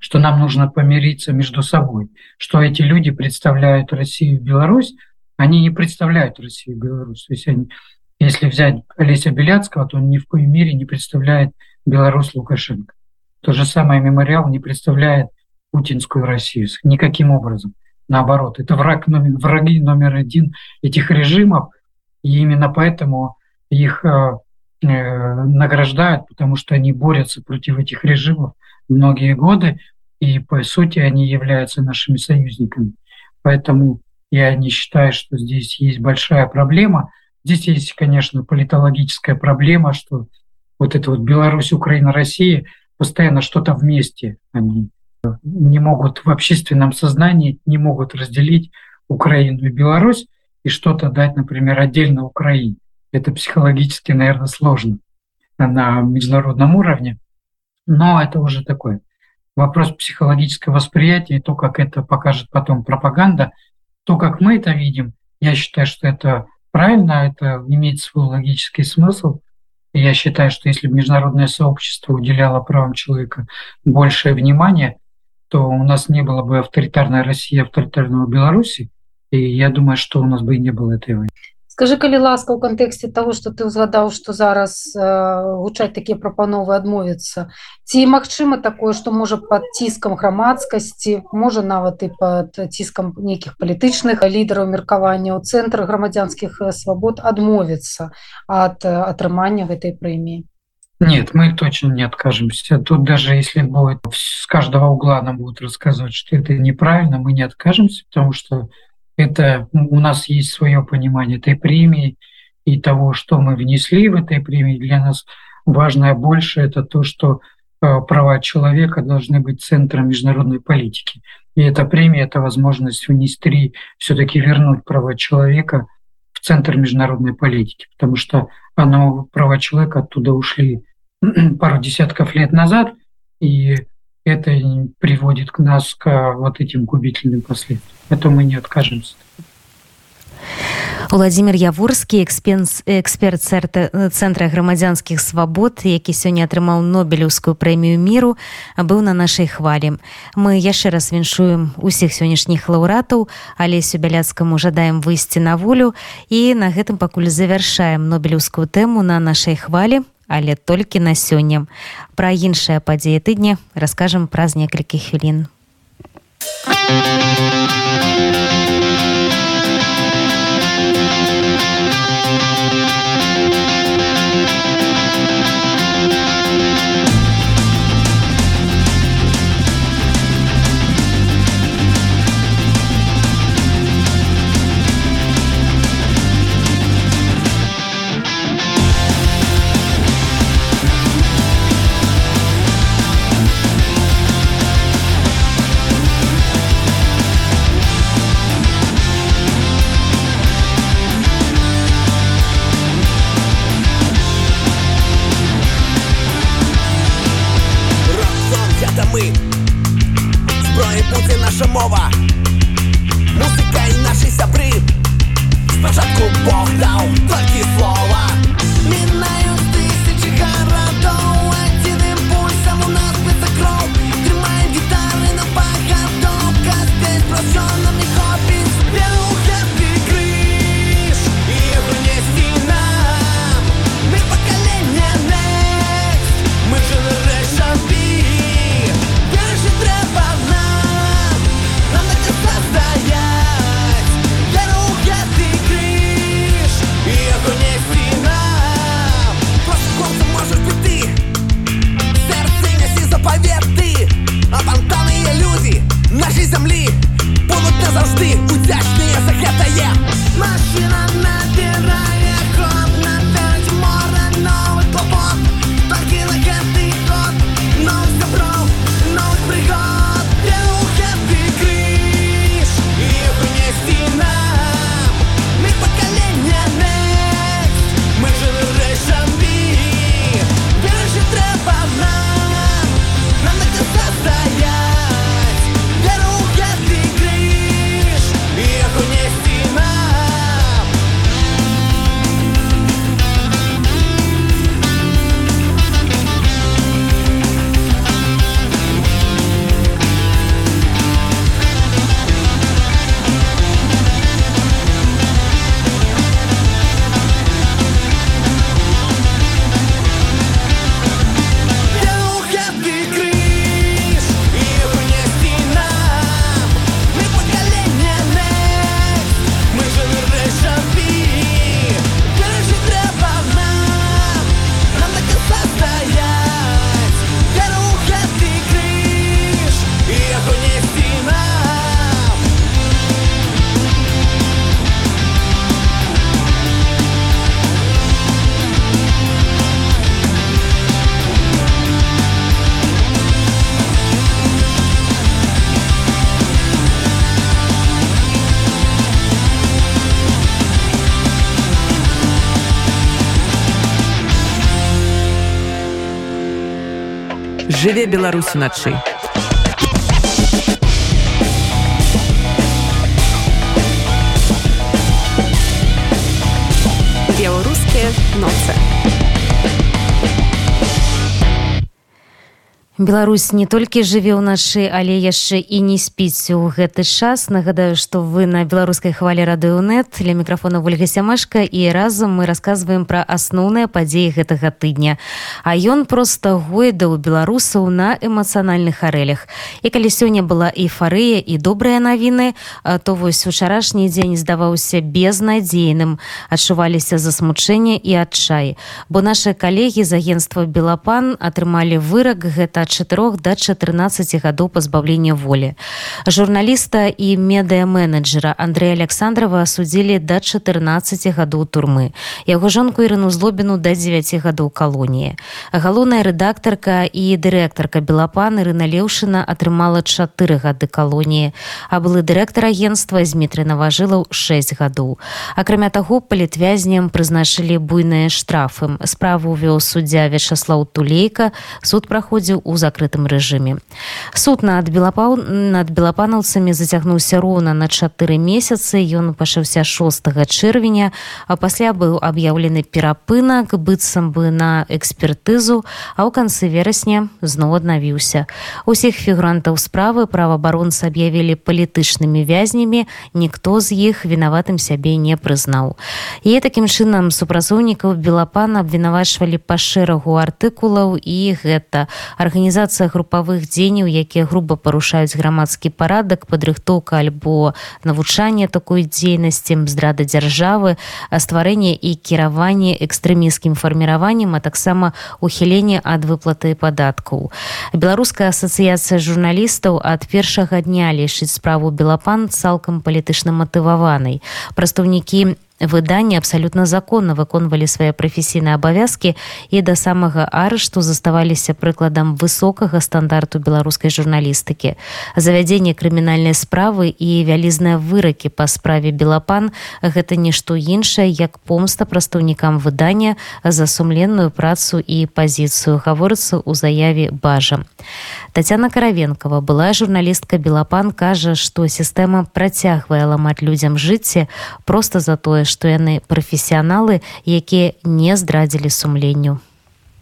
что нам нужно помириться между собой, что эти люди представляют Россию и Беларусь, они не представляют Россию и Беларусь. То есть они, если взять Олеся Беляцкого, то он ни в коей мере не представляет Беларусь Лукашенко. То же самое мемориал не представляет путинскую Россию никаким образом. Наоборот, это враг номер, враги номер один этих режимов, и именно поэтому их э, э, награждают, потому что они борются против этих режимов многие годы, и по сути они являются нашими союзниками. Поэтому я не считаю, что здесь есть большая проблема. Здесь есть, конечно, политологическая проблема, что вот это вот Беларусь, Украина, Россия постоянно что-то вместе. Они не могут в общественном сознании, не могут разделить Украину и Беларусь и что-то дать, например, отдельно Украине. Это психологически, наверное, сложно на международном уровне, но это уже такой вопрос психологического восприятия, и то, как это покажет потом пропаганда, то, как мы это видим, я считаю, что это правильно, это имеет свой логический смысл. И я считаю, что если бы международное сообщество уделяло правам человека большее внимание, то у нас не было бы авторитарной России, авторитарного Беларуси, і я думаю что у нас бы і не было этой войны скажи калі ласка ў кантэксце того что ты ўзгадаў что зараз э, гучаць такія прапановы адмовіцца ці магчыма такое что можа под ціскам грамадскасці можа нават і под ціскам нейкіх палітычных лідараў меркавання ў цэнтры грамадзянскіх свабод адмовіцца ад атрымання гэтай прэміі Нет, мы точно не откажемся. Тут даже если будет с каждого угла нам будут рассказывать, что это неправильно, мы не откажемся, потому что это у нас есть свое понимание этой премии и того, что мы внесли в этой премии. Для нас важное больше это то, что э, права человека должны быть центром международной политики. И эта премия – это возможность внести, все-таки вернуть права человека в центр международной политики, потому что оно, права человека оттуда ушли пару десятков лет назад, и это приводит к нас к вот этим губительным последствиям. Это мы не откажемся. Владимир Яворскі эксперт цэнтра грамадзянскіх свабод, які сёння атрымаў нобелеўскую прэмію міру, быў на нашай хвалі. Мы яшчэ раз віншуем усіх сённяшніх лаўратаў, алесю бяляцкаму жадаем выйсці на волю і на гэтым пакуль завяршаем нобелеўскую тэму на нашай хвалі але толькі на сёння. Пра іншыя падзеі тыдня раскажам праз некалькі хвілін. Thank you. Жыве беларусь уначы беларускія ноцы Беларусь не толькі жыве ў нашы, але яшчэ і не спіць у гэты час. Нагадаю, што вы на беларускай хвалі радыёнет для мікрафона Вольга Сямашка і разам мы расказваем пра асноўныя падзеі гэтага тыдня. А ён проста гойда ў беларусаў на эмацыянальных арэлях. І калі сёння была эйфарыя і добрыя навіны, то вось учарашні дзень здаваўся безнадзейным, адчуваліся засмучэнне і адчай. Бо нашы калегі з агенства Белапан атрымалі вырак гэта 4 до 14 гадоў пазбаўлення волі. Журналіста і медыаменеджера Андрэя Александрова асудзілі да 14 гадоў турмы. Яго жонку Ірыну злобіну да 9 гадоў калоніі. Галоўная рэдактарка і дырэктарка Белапан Ірына Леўшына атрымала 4 гады калоніі, а былы дырэктар агенства Змітры Наважылаў 6 гадоў. Акрамя таго, палітвязням прызначылі буйныя штрафы. Справу вёў суддзя Вячаслаў Тулейка, суд праходзіў у закрытым рэжыме суд над белапаў над белапанаўцамі зацягнуўся роўна на чатыры месяцы ён пачаўся 6 чэрвеня а пасля быў аб'яўлены перапынак быццам бы на экспертызу а ў канцы верасня зноў аднавіўся. Усіх фігурантаў справы праваабаронцы аб'явілі палітычнымі вязнямі ніхто з іх вінаватым сябе не прызнаў. І такім чынам супрацоўнікаў белапана абвінавачвалі па шэрагу артыкулаў і гэта арганізацыя арганізацыя групавых дзеянняў якія груба парушаюць грамадскі парадак падрыхтоўка альбо навучанне такой дзейнасці здрада дзяржавы стварэнне і кіраванне экстрэміскім фарміраваннем а таксама ухіленне ад выплаты падаткаў. Беларуская асацыяцыя журналістаў ад першага дня лічыць справу белапан цалкам палітычна матываванай. Прадстаўнікі выданні абсалютна законна выконвалі свае прафесійныя абавязкі і да самага арышту заставаліся прыкладам высокага стандарту беларускай журналістыкі завядзенне крымінальнай справы і вялізныя выракі па справе белапан гэта нішто іншае як помста прадстаўнікам выдання за сумленную працу і пазіцыю гаворыцца ў заяве бажа. Татяна каравенкова была журналістка белапан кажа што сістэма працягвае ламаць людзям жыцці просто за тое што яны прафесіяналы якія не здрадзілі сумленню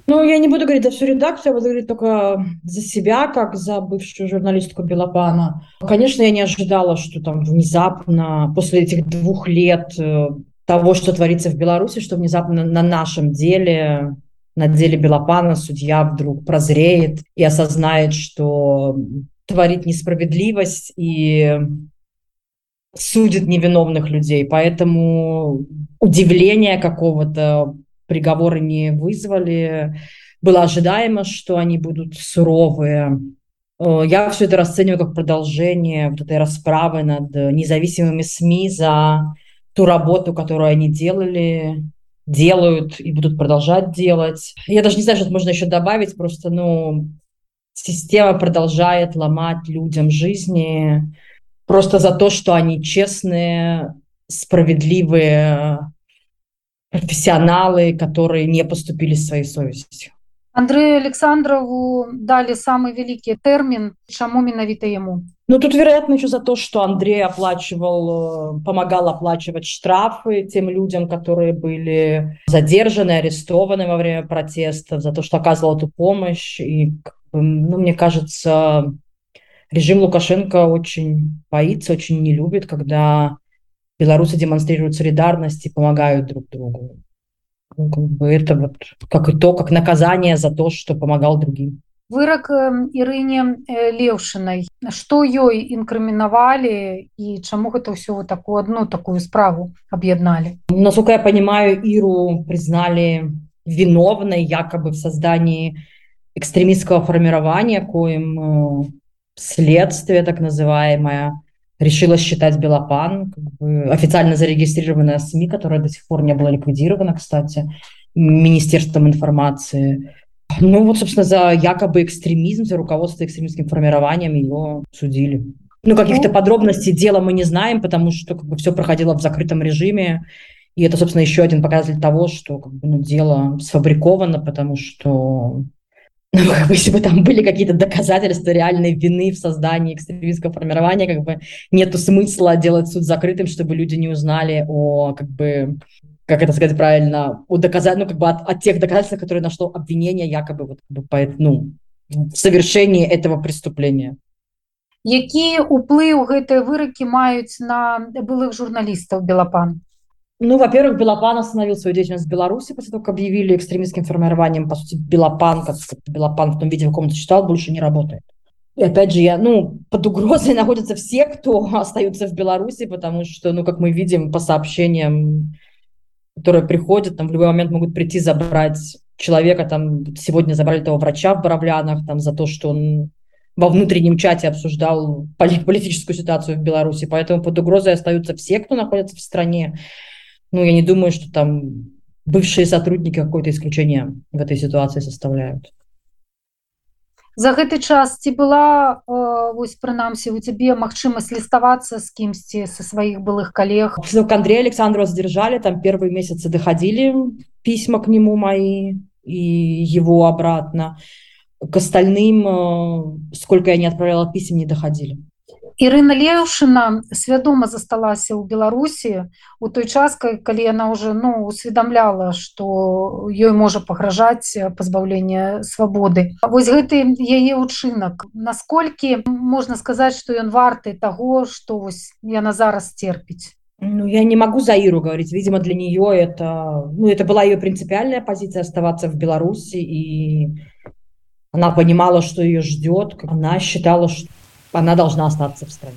Ну, я не буду говорить за всю редакцию, я буду говорить только за себя, как за бывшую журналистку Белопана. Конечно, я не ожидала, что там внезапно, после этих двух лет э, того, что творится в Беларуси, что внезапно на нашем деле, на деле Белопана судья вдруг прозреет и осознает, что творит несправедливость и судит невиновных людей. Поэтому удивления какого-то приговора не вызвали. Было ожидаемо, что они будут суровые. Э, я все это расцениваю как продолжение вот этой расправы над независимыми СМИ за ту работу, которую они делали, делают и будут продолжать делать. Я даже не знаю, что можно еще добавить, просто, ну, система продолжает ломать людям жизни, просто за то, что они честные, справедливые профессионалы, которые не поступили своей совестью. Андрею Александрову дали самый великий термин. Чему менавито ему? Ну, тут, вероятно, еще за то, что Андрей оплачивал, э, помогал оплачивать штрафы тем людям, которые были задержаны, арестованы во время протестов, за то, что оказывал эту помощь. И, ну, мне кажется, режим Лукашенко очень боится, очень не любит, когда белорусы демонстрируют солидарность и помогают друг другу. Ну, как бы это вот как и то, как наказание за то, что помогал другим. Вырак Ірыне Леўшынай, што ёй інкрымінавалі і чаму гэта ўсё вот такую одну такую справу аб'ядналі? Насколько я понимаю, Иру признали виновной якобы в создании экстремистского формирования, коим следствие так называемое решила считать Белопан, как бы официально зарегистрированная СМИ, которая до сих пор не была ликвидирована, кстати, Министерством информации. Ну вот, собственно, за якобы экстремизм, за руководство экстремистским формированием ее судили. Ну, каких-то ну, подробностей дела мы не знаем, потому что как бы, все проходило в закрытом режиме. И это, собственно, еще один показатель того, что как бы, ну, дело сфабриковано, потому что ну, как бы, если бы там были какие-то доказательства реальной вины в создании экстремистского формирования, как бы нету смысла делать суд закрытым, чтобы люди не узнали о, как бы, как это сказать правильно, о доказать, ну, как бы от, от тех доказательств, которые нашло обвинение якобы вот, как бы, по, ну, в совершении этого преступления. Які ўплыў гэтыя выракі маюць на былых журналістаў Белапан? Ну, во-первых, Белопан остановил свою деятельность в Беларуси после того, как объявили экстремистским формированием. По сути, Белопан, как Белопан в том виде, в каком то читал, больше не работает. И опять же, я, ну, под угрозой находятся все, кто остаются в Беларуси, потому что, ну, как мы видим по сообщениям, которые приходят, там в любой момент могут прийти забрать человека, там сегодня забрали того врача в Боровлянах, там за то, что он во внутреннем чате обсуждал политическую ситуацию в Беларуси, поэтому под угрозой остаются все, кто находится в стране. Ну, я не думаю, что там бывшие сотрудники какое-то исключение в этой ситуации составляют. За гэты час ці была э, вось прынамсі у цябе магчымасць ліставацца з кімсьці са сваіх былых коллег Андрей Александрова задержали там первые месяцы доходили письма к нему мои и его обратно. К остальным э, сколько я не отправляла писем не доходили Ірына Леўшына свядома засталася ў Беларусі у той час, калі яна ўжо ну, усведамляла, што ёй можа пагражаць пазбаўленне свабоды. Вось гэты яе ўчынак. Наколькі можна сказаць, што ён варты таго, што яна зараз терпіць. Ну, я не могу за Иру говорить. Видимо, для нее это, ну, это была ее принципиальная позиция оставаться в Беларуси, и она понимала, что ее ждет. Она считала, что она должна остаться в стране.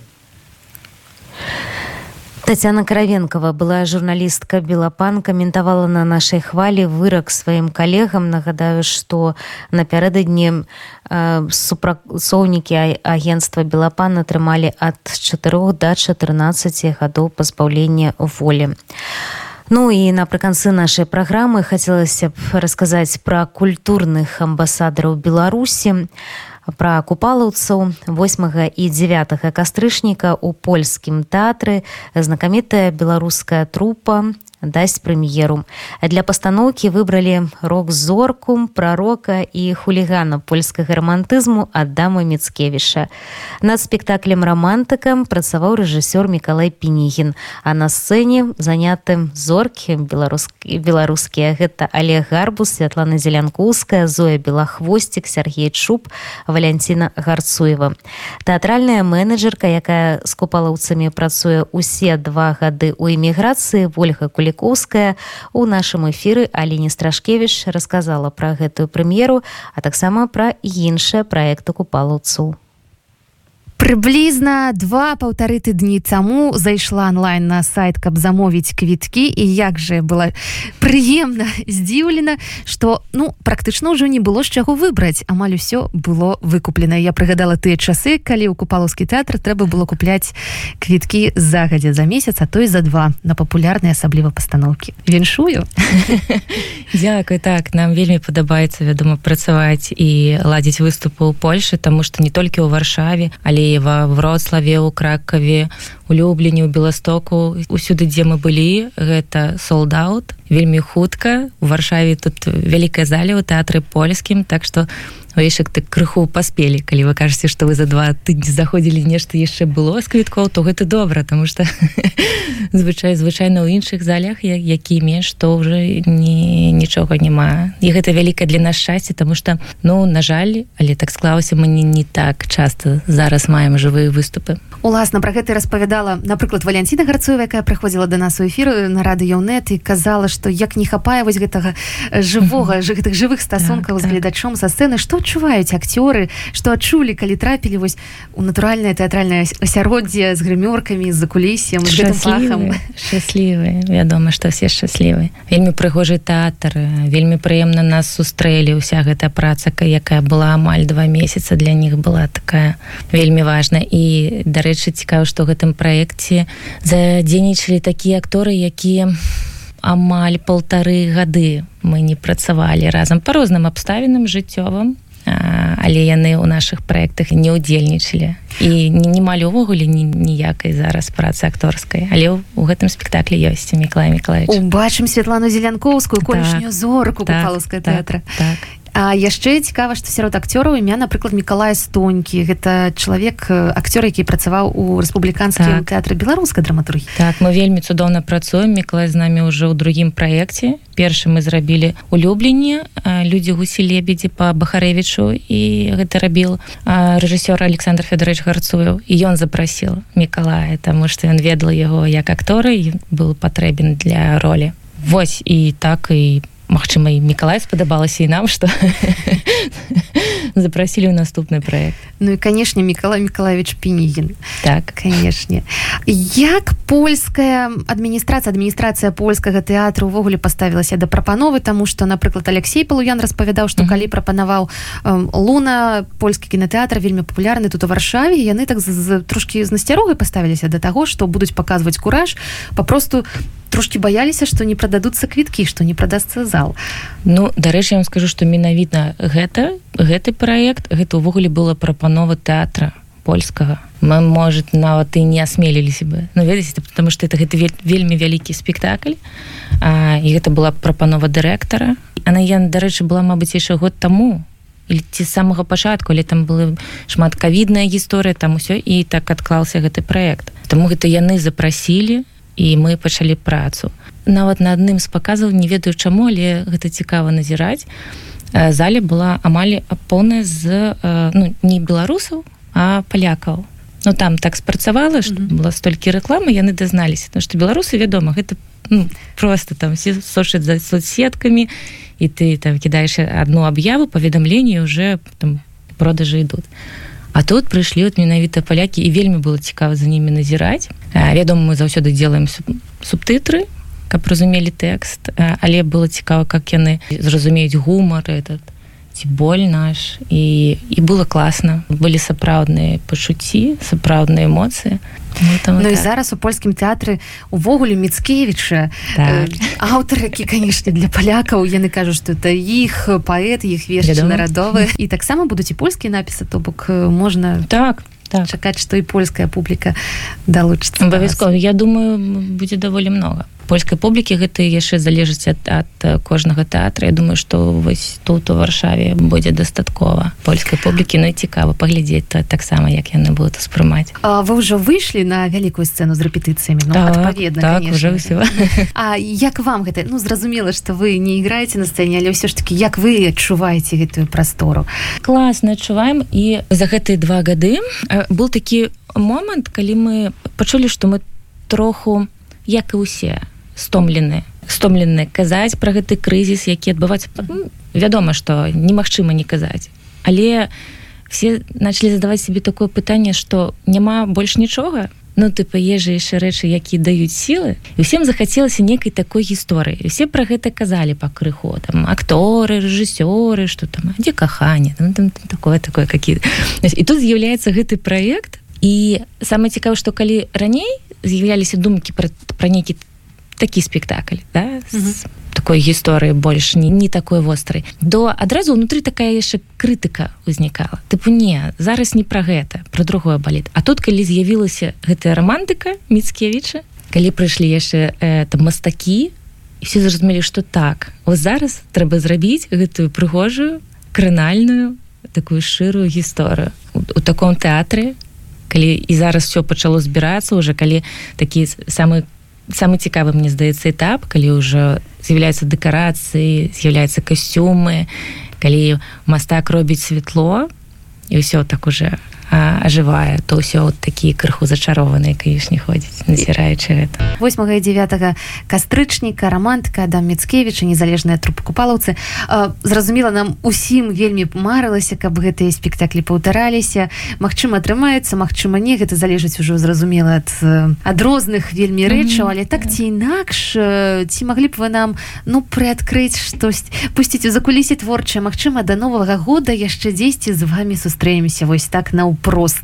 Татьяна Каравенкова была журналістка Белапан каментавала на нашай хвалі вырак сваім калегам нагадаю што напярэдадні э, супрацоўнікі агенства Белапан атрымалі ад 4 до 14 гадоў пазбаўлення волі Ну і напрыканцы нашай праграмы хацелася б расказаць пра культурных амбасадараў Беларусі пра купалаўцаў 8 і 9 кастрычніка у польскім тэатры. Знакамітая беларуская трупа дасць прэм'еру. Для пастаноўкі выбралі рок-зорку прарока і хулігана польскага рамантызму адама міцкевіша над спектаклем рамантыкам працаваў рэжысёр мікалай пенігін а на сцэне занятым зоркі беларускі беларускія гэта олег гарбус святлана зелянкоўская зоя белахвосцік сергей чуб валянціна гарцуева. Тэатральная менеджерка якая з купалаўцамі працуе усе два гады ў эміграцыі ольга кулі кулікоўская у нашым эфіры Аліне страшкевіч расказала пра гэтую прэм'еру а таксама пра іншыя праекты купалаўцу прыблізна два паўтары тыдні таму зайшла онлайн на сайт каб замовіць квіткі. І як же была прыемна здзіўлена что ну практычна ўжо не было з чаго выбраць. Амаль усё было выкуплена. Я прыгадала тыя часы калі ў купалаўскі тэатр трэба было купляць квіткі загадзя за месяц а той за два на папулярныя асабліва пастаноўкі. Віншую? Дякую так. Нам вельмі падабаецца вядома працаваць і ладзіць выступы ў Польшы тому что не толькі ў варшаве але ва вроцлаве у кракаве у люблені у беластоку усюды дзе мы былі гэта солдаут вельмі хутка у варшаве тут вялікая зале у тэатры польскім так что яшчэ ты крыху паспелі. Калі вы кажаце што вы за два тыдні заходзілі нешта яшчэ было з квіткоў то гэта добра тому что звычай звычайна ў іншых залях які менш то уже не нічога няма. І гэта вялікае для нас шчасце тому что ну на жаль але так склалася мы не не так часто зараз маем жывыя выступы. Уласна про гэта распавядала напрыклад валянціна гарцуева якая прыходзіла до нас у эфіру на радыёнет і казала что як не хапае вось гэтага жывога ж гэтых жывых стасункаў так, з гледачом са сцэны. Что адчуваюць акцёры што адчулі калі трапілі вось у натуральнае тэатральнае асяроддзе з грымёркамі з-за кулісем шчаслівы вядома што все шчаслівы вельмі прыгожы тэатр вельмі прыемна нас сустрэлі ўся гэтая працака якая была амаль два месяца для них была такая вельмі важна і дарэчы цікава што гэтым праекце задзейнічалі такія акторы якія амаль полторы гады мы не працавалі разам по розным абставінам жыццёвым але яны ў наших проектах не удзельнічалі і не малю увогуле ніякай зараз працы акторскай. Але у гэтым спектаклі ёсць міклай міклаевич бачым Святлану зелянковскую колішнюю так, зорку так, тэатра так, так. А яшчэ цікава што сярод акцёраў імя напрыклад Миколая стонькі. Гэта чалавек акцёр які працаваў у рэспубліканскім так. тэатры беларускай драматургі так мы вельмі цудоўна працуем. Миколай з намі ўжо ў другім праекце. Першы мы зрабілі улюбленне людзі гусі лебедзі по бахарэвічу. І гэта рабіл рэжысёр Александр Федорович гарцуеў і ён запрасіл Миколая таму што ён ведала яго як акторы был патрэбен для ролі. Вось і так і Мачыма і Миколай спадабалася і нам что запросілі ў наступны проект. Ну і канешне Миколай Миколаевич пенігін так. Канешне як польская адміністрацыя адміністрацыя польскага тэатру увогуле паставілася да прапановы тому что напрыклад Алексей палуян распавядаў што калі прапанаваў луна польскі кінотэатр вельмі папулярны тут у варшаве яны так трошки з насцярогай паставіліся да таго што будуць паказваць кураж папросту трошки баяліся что не прададуцца квіткі что не прадасцца зал. Ну дарэчы я вам скажу что менавіта гэта гэты проект гэта увогуле была прапанова тэатра польскага. Мы может нават і не асмеліліся бы. Ну ведаеце потому что это гэта вельмі вялікі спектакль. А, і гэта была прапанова дырэктара. Она я дарэчы была мабыць яшчэ год таму ці з самага пачатку але там была шмат кавідная гісторыя там усё і так адклаўся гэты проект Таму гэта яны запрасілі і мы пачалі працу. Нават на адным з паказаў не ведаю чаму але гэта цікава назіраць зале была амаль поўная з ну, не беларусаў а палякаў. Ну там так спрацавала што mm -hmm. была столькі рэкламы яны дазналіся то што беларусы вядома гэта ну, просто там все сошаць за соцсеткамі і ты там кідаеш одну аб'яву паведамленне уже там продажы ідут А тут прыйшлі от менавіта палякі і вельмі было цікава за ними назіраць вядома мы заўсёды делаем субтытры каб разумелі тэкст. Але было цікава как яны зразумеюць гумар этот ці боль наш і і было класна былі сапраўдныя пачуцці сапраўдныя эмоцыі Ну, ну і зараз у польскім тэатры увогуле міцкевіча так. аўтар які канешне для палякаў яны кажуць што это іх паэт іх веш нарадовы і таксама будуць і польскія напісы то бок можна так так. чакаць што і польская публіка далучыцца абавязкова. я думаю будзе даволі много польскай публікі гэта яшчэ залежыць ад, ад кожнага тэатра. Я думаю што вось тут у варшаве будзе дастаткова польскай публікі. Ну цікава паглядзець то таксама як яны будуць успрымаць вы ўжо выйшлі на вялікую сцэну з рэпетыцыямі? Ну, так, так, уже ўсё. А як вам гэта? Ну зразумела што вы не іграеце на сцэне але ўсё ж таки як вы адчуваеце гэтую прастору? Класна адчуваем. І за гэтыя два гады был такі момант калі мы пачулі што мы троху як і ўсе стомлены стомлены казаць пра гэты крызіс які адбываецца. Ну, вядома што немагчыма не казаць. Але все начали задаваць себе такое пытанне что няма больш нічога. Ну ты паезжа яшчэ рэчы якія даюць сілы. І усім захацелася некай такой гісторыі. Все пра гэта казалі па крыху там акторы рэжысёры что там дзе каханне ну, там, там такое такое какие і тут з'яўляецца гэты проект і самае цікава што калі раней з'яўляліся думкі пра, пра нейкі такі спектакль да? такой гісторыі больш не, не такой вострай до адразу унутры такая яшчэ крытыка узнікала тыпу не зараз не пра гэта про другое баліт А тут калі з'явілася гэтая романтыка міцкевіча калі прыйшлі яшчэ э, там мастакі все зразумелі что так вот зараз трэба зрабіць гэтую прыгожую кранальную такую шырую гісторыю у, у таком тэатры калі і зараз все пачало збірацца уже калі такі самы самы цікавы мне здаецца этап калі ўжо з'яўляюцца дэкарацыі з'яўляюцца касцюмы калі мастак робіць святло і ўсё так уже ажывае то ўсё такі крыху зачарованыя канешне ходзіць назіраючы гэта 8 і 9 кастрычніка романтка да міцкевіча незалежная трупа купалаўцы зразумела нам усім вельмі марылася каб гэтыя спектаклі паўтараліся. Мачыма атрымаецца Мачыма не гэта залежыць ужо зразумела ад ад розных вельмі рэчаў але так ці інакш ці маглі б вы нам ну прыадкрыць штось пусціць у закулісе творчая Мачыма да новага года яшчэ дзесьці з вами сустрэмся вось так на ўпрост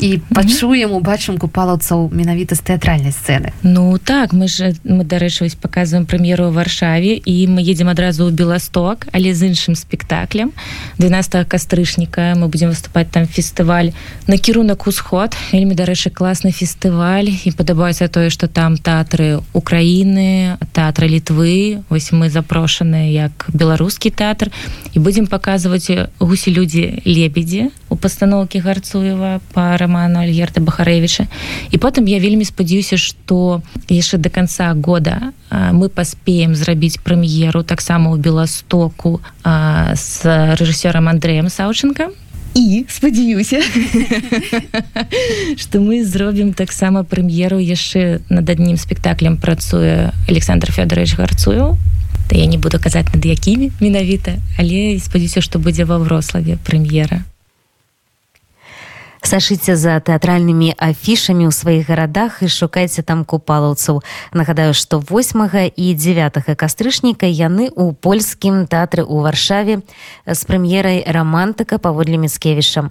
і пачуем убачым купалаўцаў менавіта з тэатральнай сцэны. Ну так мы же мы дарэчы вось показываем прэм'еру ў варшаве і мы едзем адразу ў беласток але з іншым спектаклем. 12 кастрычніка мы будем выступаць там фестываль накірунак усход вельмі дарэчы класны фестываль і падабаецца тое что там тэатры Украіны тэатры літвы. Вось мы запрошаны як беларускі тэатр. І будзем паказваць гусі людзі лебедзі у пастаноўкі гарцуева по роману альгерта бахарэвіча і потым я вельмі спадзяюся что яшчэ до конца года мы паспеем зрабіць прэм'еру таксама ў беластоку с рэжысёрам андреем саўчынка і спадзяюся что мы зробім таксама прэм'еру яшчэ над аднім спектаклем працуе александр федорович гарцую то я не буду казаць над якімі менавіта але спадзяюся што будзе ва врославе прэм'ера сашыце за тэатральнымі афішамі ў сваіх гарадах і шукайце там купалаўцаў. Нагадаю што 8 і 9 кастрычніка яны ў польскім тэатры ў варшаве з прэм'ерай рамантыка паводле міцкевішам